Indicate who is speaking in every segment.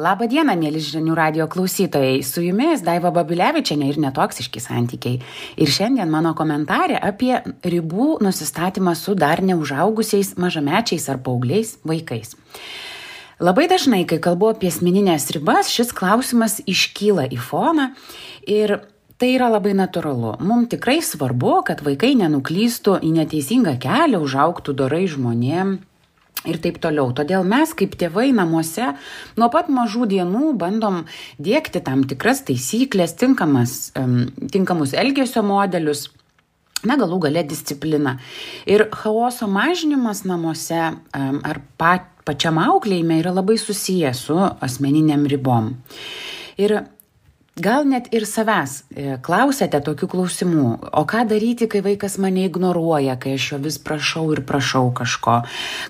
Speaker 1: Labą dieną, mėly žinių radio klausytojai. Su jumis Daiva Babilevičiane ir netoksiški santykiai. Ir šiandien mano komentarė apie ribų nusistatymą su dar neužaugusiais mažamečiais ar paaugliais vaikais. Labai dažnai, kai kalbu apie asmeninės ribas, šis klausimas iškyla į foną ir tai yra labai natūralu. Mums tikrai svarbu, kad vaikai nenuklystų į neteisingą kelią, užauktų dorai žmonėm ir taip toliau. Todėl mes kaip tėvai namuose nuo pat mažų dienų bandom dėkti tam tikras taisyklės, tinkamas, tinkamus elgesio modelius. Na, galų gale disciplina. Ir chaoso mažinimas namuose ar pat, pačiam auklėjime yra labai susijęs su asmeniniam ribom. Ir gal net ir savęs e, klausiate tokių klausimų o ką daryti kai vaikas mane ignoruoja kai aš jo vis prašau ir prašau kažko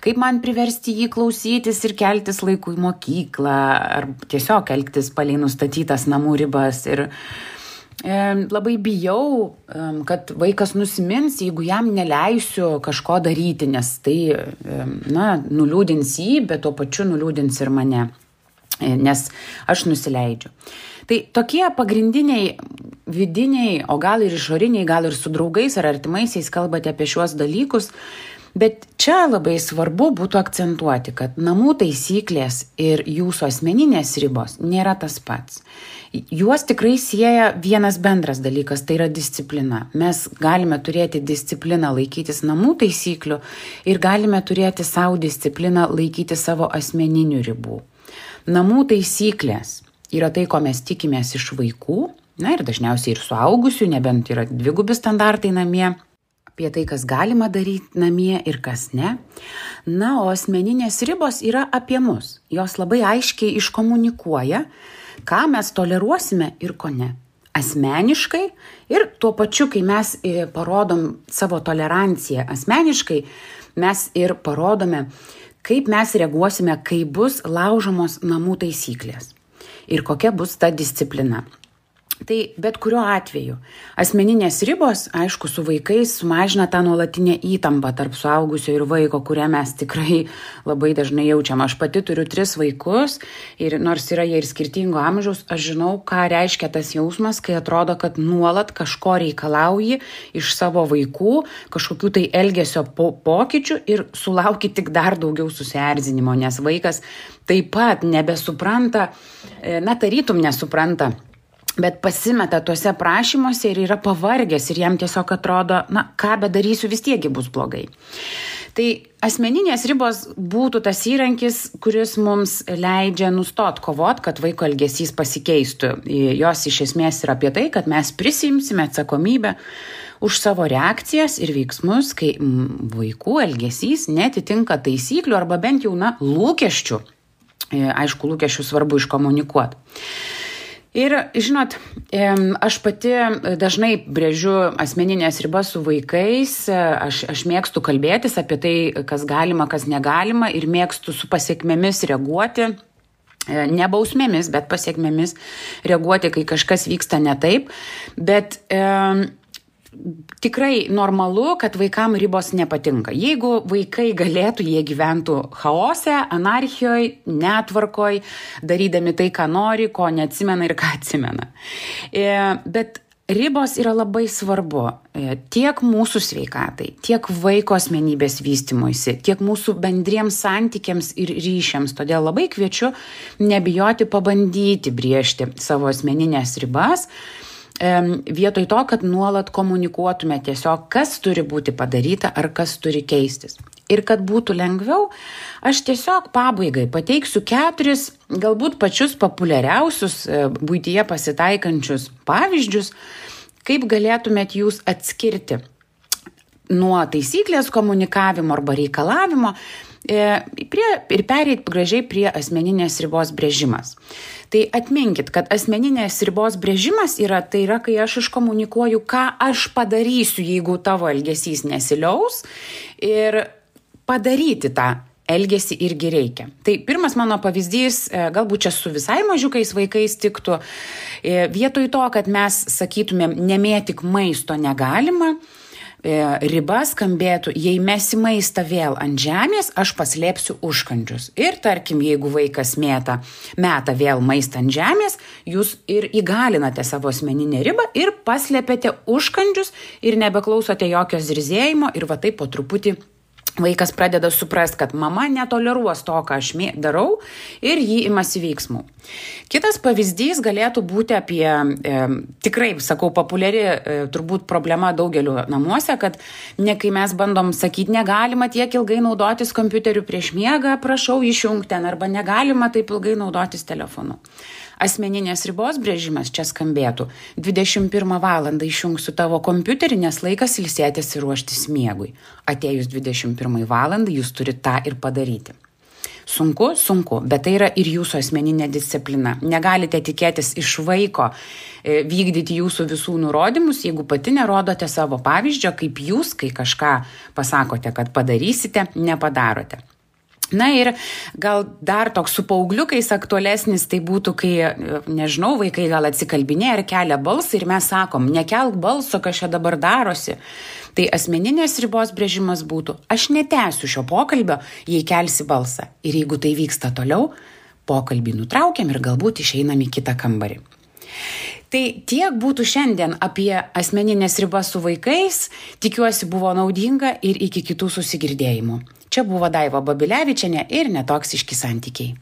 Speaker 1: kaip man priversti jį klausytis ir keltis laiku į mokyklą ar tiesiog elgtis palei nustatytas namų ribas ir e, labai bijau, e, kad vaikas nusimins, jeigu jam neleisiu kažko daryti, nes tai, na, nuliūdins jį, bet tuo pačiu nuliūdins ir mane, nes aš nusileidžiu. Tai tokie pagrindiniai vidiniai, o gal ir išoriniai, gal ir su draugais ar artimaisiais kalbate apie šiuos dalykus, bet čia labai svarbu būtų akcentuoti, kad namų taisyklės ir jūsų asmeninės ribos nėra tas pats. Juos tikrai sieja vienas bendras dalykas, tai yra disciplina. Mes galime turėti discipliną laikytis namų taisyklių ir galime turėti savo discipliną laikyti savo asmeninių ribų. Namų taisyklės yra tai, ko mes tikimės iš vaikų, na ir dažniausiai ir suaugusių, nebent yra dvigubi standartai namie, apie tai, kas galima daryti namie ir kas ne. Na, o asmeninės ribos yra apie mus. Jos labai aiškiai iškomunikuoja, ką mes toleruosime ir ko ne. Asmeniškai ir tuo pačiu, kai mes e, parodom savo toleranciją asmeniškai, mes ir parodome, kaip mes reaguosime, kai bus laužomos namų taisyklės ir kokia bus ta disciplina. Tai bet kuriuo atveju asmeninės ribos, aišku, su vaikais sumažina tą nuolatinę įtampą tarp suaugusio ir vaiko, kurią mes tikrai labai dažnai jaučiam. Aš pati turiu tris vaikus ir nors yra jie ir skirtingo amžiaus, aš žinau, ką reiškia tas jausmas, kai atrodo, kad nuolat kažko reikalauji iš savo vaikų, kažkokių tai elgesio po pokyčių ir sulauki tik dar daugiau susierzinimo, nes vaikas taip pat nebesupranta, e, na tarytum nesupranta bet pasimeta tuose prašymuose ir yra pavargęs ir jam tiesiog atrodo, na, ką bedarysiu, vis tiekgi bus blogai. Tai asmeninės ribos būtų tas įrankis, kuris mums leidžia nustot kovot, kad vaiko elgesys pasikeistų. Jos iš esmės yra apie tai, kad mes prisimsime atsakomybę už savo reakcijas ir veiksmus, kai vaikų elgesys netitinka taisyklių arba bent jau, na, lūkesčių. E, aišku, lūkesčių svarbu iškomunikuoti. Ir, žinot, aš pati dažnai brėžiu asmeninės ribas su vaikais, aš, aš mėgstu kalbėtis apie tai, kas galima, kas negalima ir mėgstu su pasiekmėmis reaguoti. E, ne bausmėmis, bet pasiekmėmis reaguoti, kai kažkas vyksta ne taip. Bet e, tikrai normalu, kad vaikam ribos nepatinka. Jeigu vaikai galėtų, jie gyventų chaose, anarchijoje, netvarkoj, darydami tai, ką nori, ko neatsimena ir ką atsimena. E, bet ribos yra labai svarbu e, tiek mūsų sveikatai, tiek vaiko asmenybės vystimuisi, tiek mūsų bendriems santykiams ir ryšiams. Todėl labai kviečiu nebijoti pabandyti briežti savo asmeninės ribas vietoj to, kad nuolat komunikuotume tiesiog, kas turi būti padaryta ar kas turi keistis. Ir kad būtų lengviau, aš tiesiog pabaigai pateiksiu keturis, galbūt pačius populiariausius e, būtyje pasitaikančius pavyzdžius, kaip galėtumėt jūs atskirti nuo taisyklės komunikavimo arba reikalavimo prie, ir pereit gražiai prie asmeninės ribos brėžimas. Tai atminkit, kad asmeninės ribos brėžimas yra, tai yra, kai aš iškomunikuoju, ką aš padarysiu, jeigu tavo elgesys nesiliaus ir padaryti tą elgesį irgi reikia. Tai pirmas mano pavyzdys, e, galbūt čia su visai mažiukais vaikais tiktų, e, vietoj to, kad mes sakytumėm, nemėtik maisto negalima, e, riba skambėtų, jei mesi maistą vėl ant žemės, aš paslėpsiu užkandžius. Ir tarkim, jeigu vaikas mėta, meta vėl maistą ant žemės, jūs ir įgalinate savo asmeninę ribą ir paslėpėte užkandžius ir nebeklausote jokio zirzėjimo ir va taip po truputį vaikas pradeda suprast, kad mama netoleruos to, ką aš darau ir jį imasi veiksmų. Kitas pavyzdys galėtų būti apie, e, tikrai, sakau, populiari e, turbūt problema daugeliu namuose, kad ne kai mes bandom sakyti, negalima tiek ilgai naudotis kompiuteriu prieš miegą, prašau išjungti ten, arba negalima taip ilgai naudotis telefonu asmeninės ribos brėžimas čia skambėtų 21 val. išjungsiu tavo kompiuterį, nes laikas ilsėtis ir ruoštis miegui. Atėjus 21 val. jūs turite tą ir padaryti. Sunku, sunku, bet tai yra ir jūsų asmeninė disciplina. Negalite tikėtis iš vaiko e, vykdyti jūsų visų nurodymus, jeigu pati nerodote savo pavyzdžio, kaip jūs, kai kažką pasakote, kad padarysite, nepadarote. Na ir gal dar toks su paaugliukais aktualesnis tai būtų, kai, nežinau, vaikai gal atsikalbinė ar kelia balsą ir mes sakom, nekelk balso, kas čia dabar darosi. Tai asmeninės ribos brėžimas būtų, aš netęsiu šio pokalbio, jei kelsi balsą. Ir jeigu tai vyksta toliau, pokalbį nutraukiam ir galbūt išeinam į kitą kambarį. Tai tiek būtų šiandien apie asmeninės ribas su vaikais, tikiuosi buvo naudinga ir iki kitų susigirdėjimų. Čia buvo Daiva Babilevičiane ir netoksiški santykiai.